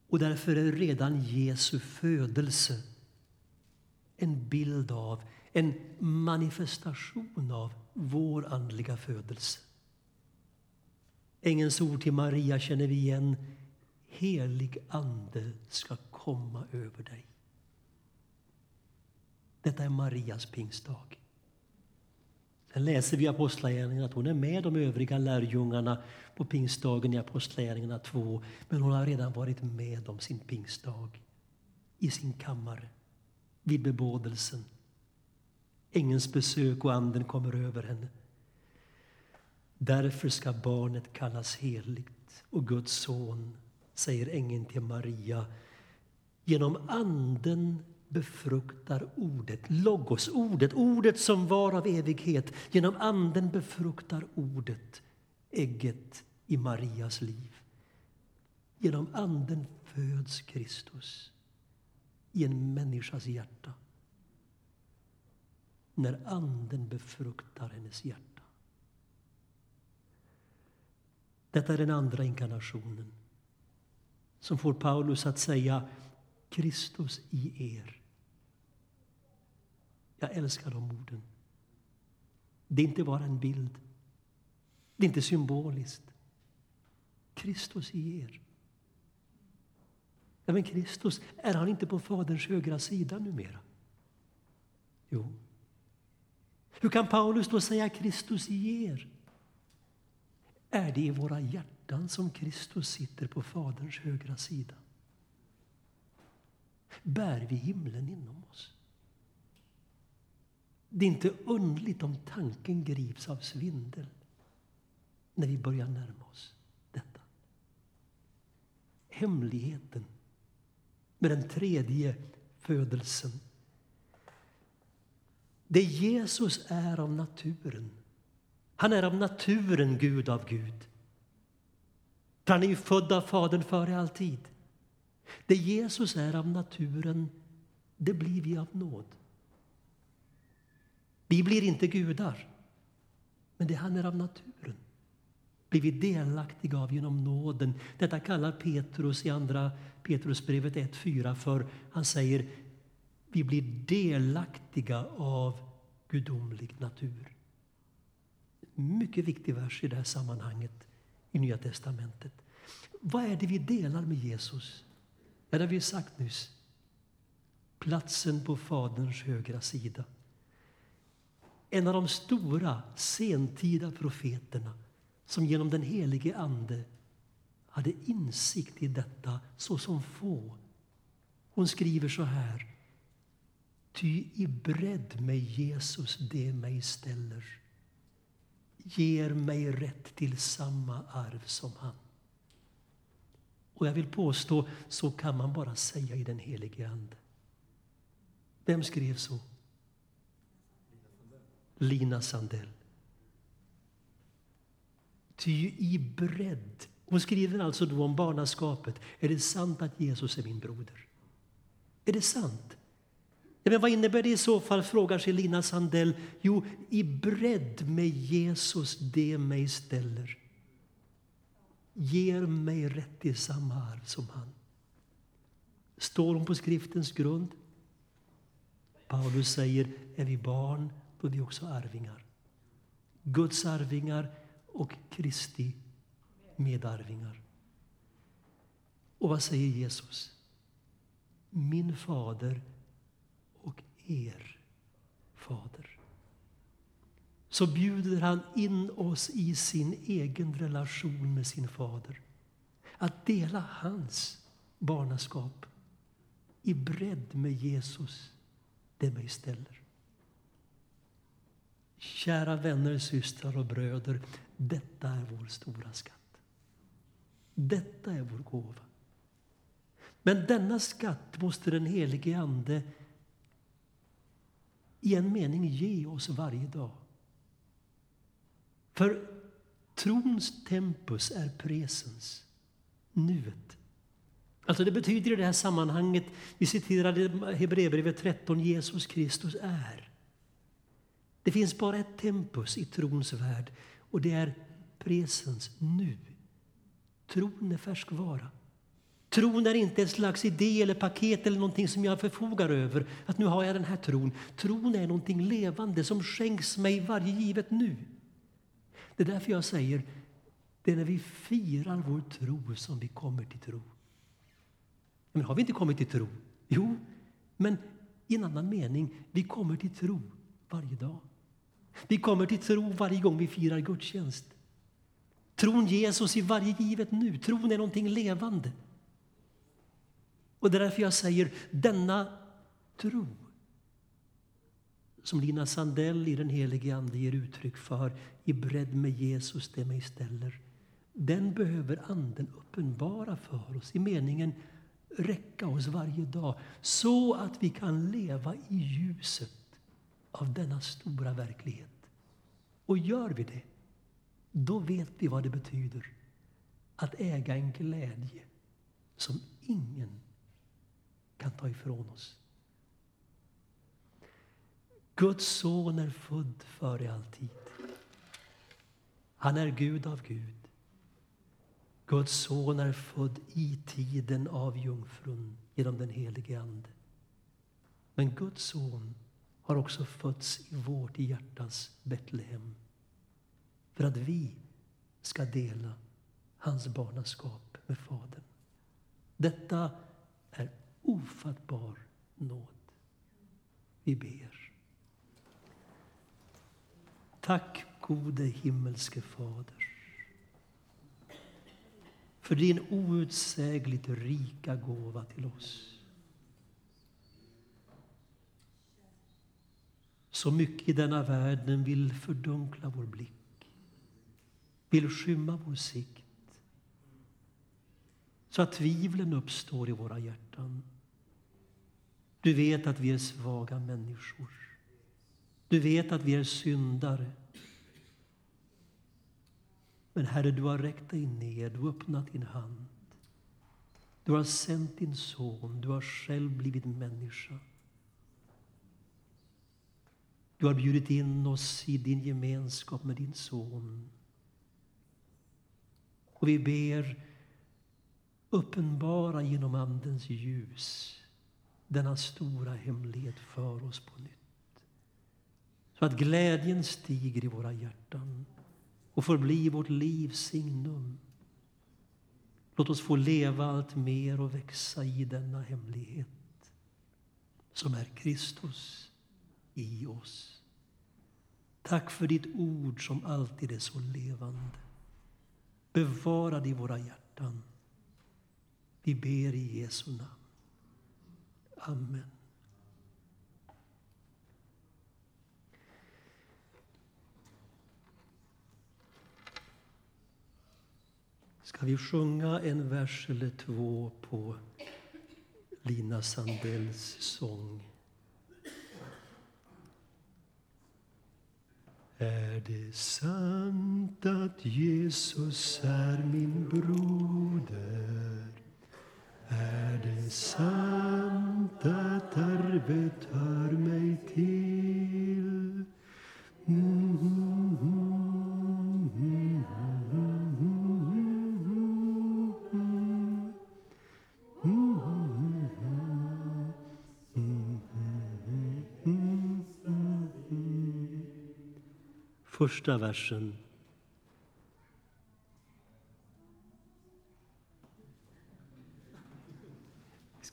Och därför är redan Jesu födelse en bild av, en manifestation av vår andliga födelse. Ängelns ord till Maria känner vi igen. Helig ande ska komma över dig. Detta är Marias pingstdag. Sen läser vi i Apostlagärningarna att hon är med de övriga lärjungarna på pingstdagen i Apostlagärningarna 2. Men hon har redan varit med om sin pingstdag i sin kammare vid bebådelsen. Ängens besök och anden kommer över henne. Därför ska barnet kallas heligt och Guds son, säger ängeln till Maria. Genom anden befruktar ordet, logos, ordet, ordet som var av evighet. Genom anden befruktar ordet ägget i Marias liv. Genom anden föds Kristus i en människas hjärta. När anden befruktar hennes hjärta. Detta är den andra inkarnationen som får Paulus att säga Kristus i er. Jag älskar de orden. Det är inte bara en bild. Det är inte symboliskt. Kristus i er. Ja, men Kristus, är han inte på Faderns högra sida numera? Jo. Hur kan Paulus då säga Kristus i er? Är det i våra hjärtan som Kristus sitter på Faderns högra sida? Bär vi himlen inom oss? Det är inte undligt om tanken grips av svindel när vi börjar närma oss detta. Hemligheten med den tredje födelsen. Det Jesus är av naturen. Han är av naturen Gud av Gud. Han är ju född av Fadern före all tid. Det Jesus är av naturen, det blir vi av nåd. Vi blir inte gudar, men det han är av naturen blir vi delaktiga av genom nåden. Detta kallar Petrus i andra Petrusbrevet 1.4 för, han säger, vi blir delaktiga av gudomlig natur. Mycket viktig vers i det här sammanhanget i Nya testamentet. Vad är det vi delar med Jesus? Ja, det har vi sagt nyss. Platsen på Faderns högra sida. En av de stora sentida profeterna som genom den helige Ande hade insikt i detta så som få. Hon skriver så här. Ty i bredd med Jesus det mig ställer ger mig rätt till samma arv som han. Och jag vill påstå, så kan man bara säga i den helige Ande. Vem skrev så? Lina Sandell. Ty i bredd. Hon skriver alltså då om barnaskapet. Är det sant att Jesus är min broder? Är det sant? Ja, men vad innebär det i så fall, frågar sig Lina Sandell. Jo, i bredd med Jesus det mig ställer ger mig rätt till samma arv som han. Står hon på skriftens grund? Paulus säger, är vi barn, då är vi också arvingar. Guds arvingar och Kristi medarvingar. Och vad säger Jesus? Min fader er fader. Så bjuder han in oss i sin egen relation med sin fader. Att dela hans barnaskap i bredd med Jesus, det mig ställer. Kära vänner, systrar och bröder, detta är vår stora skatt. Detta är vår gåva. Men denna skatt måste den helige Ande i en mening ge oss varje dag. För trons tempus är presens, nuet. Alltså det betyder i det här sammanhanget, vi citerade Hebreerbrevet 13, Jesus Kristus är. Det finns bara ett tempus i trons värld och det är presens nu. Tron är färskvara. Tron är inte ett slags idé eller paket eller någonting som jag förfogar över. Att nu har jag den här tron. Tron är någonting levande som skänks mig varje givet nu. Det är därför jag säger, det är när vi firar vår tro som vi kommer till tro. Men har vi inte kommit till tro? Jo, men i en annan mening, vi kommer till tro varje dag. Vi kommer till tro varje gång vi firar gudstjänst. Tron ges oss i varje givet nu. Tron är någonting levande. Och det är därför jag säger denna tro som Lina Sandell i Den helige Ande ger uttryck för i bredd med Jesus det mig ställer. Den behöver Anden uppenbara för oss i meningen räcka oss varje dag så att vi kan leva i ljuset av denna stora verklighet. Och gör vi det, då vet vi vad det betyder att äga en glädje som ingen kan ta ifrån oss. Guds son är född före all tid. Han är Gud av Gud. Guds son är född i tiden av jungfrun genom den helige Ande. Men Guds son har också fötts i vårt hjärtas Betlehem för att vi ska dela hans barnaskap med Fadern. Detta är ofattbar nåd. Vi ber. Tack, gode himmelske Fader för din outsägligt rika gåva till oss. Så mycket i denna världen vill fördunkla vår blick, vill skymma vår sikt så att tvivlen uppstår i våra hjärtan. Du vet att vi är svaga människor. Du vet att vi är syndare. Men Herre, du har räckt dig ner, du har öppnat din hand. Du har sänt din son, du har själv blivit människa. Du har bjudit in oss i din gemenskap med din son. Och vi ber uppenbara genom Andens ljus denna stora hemlighet för oss på nytt. Så att glädjen stiger i våra hjärtan och förblir vårt livs signum. Låt oss få leva allt mer och växa i denna hemlighet som är Kristus i oss. Tack för ditt ord som alltid är så levande. Bevara det i våra hjärtan. Vi ber i Jesu namn. Amen. Ska vi sjunga en vers eller två på Lina Sandells sång? Är det sant att Jesus är min broder? Är det sant att arvet hör mig till? Mm -hmm. första versen.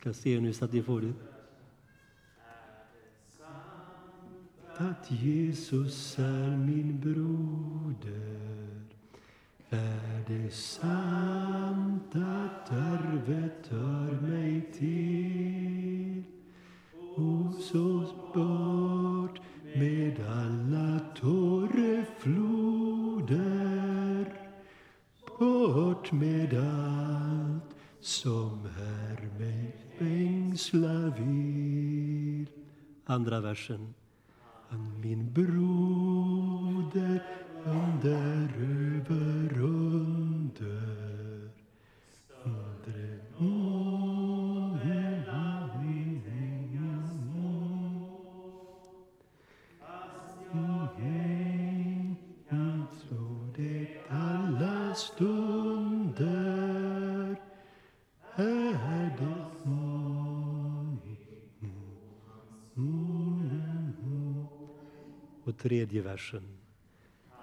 Ska se nu så att ni får det. Att Jesus är min broder är det sant att arvet hör mig till och så bort med alla tårefloder bort med allt som här mig fängsla vill. Andra versen. Han min broder under över under Undre månen han min ängels Fast jag ej kan slå det alla stå tredje versen.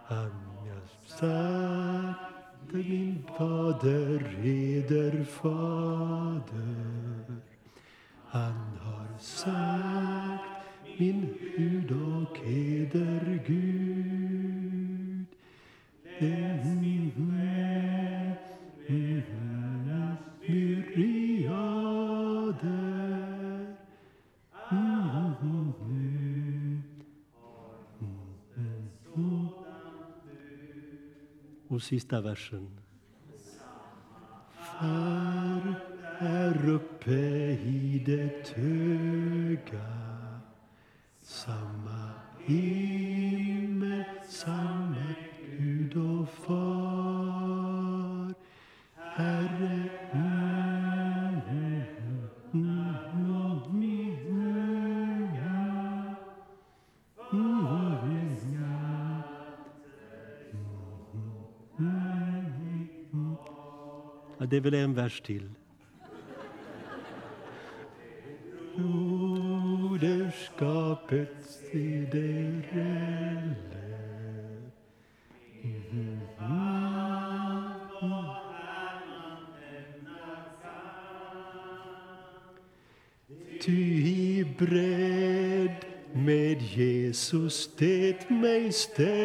Han jag satte min fader, eder fader. Och sista versen. Väl en vers till. Broderskapets siderelle Ty i bredd med Jesus det mig ställer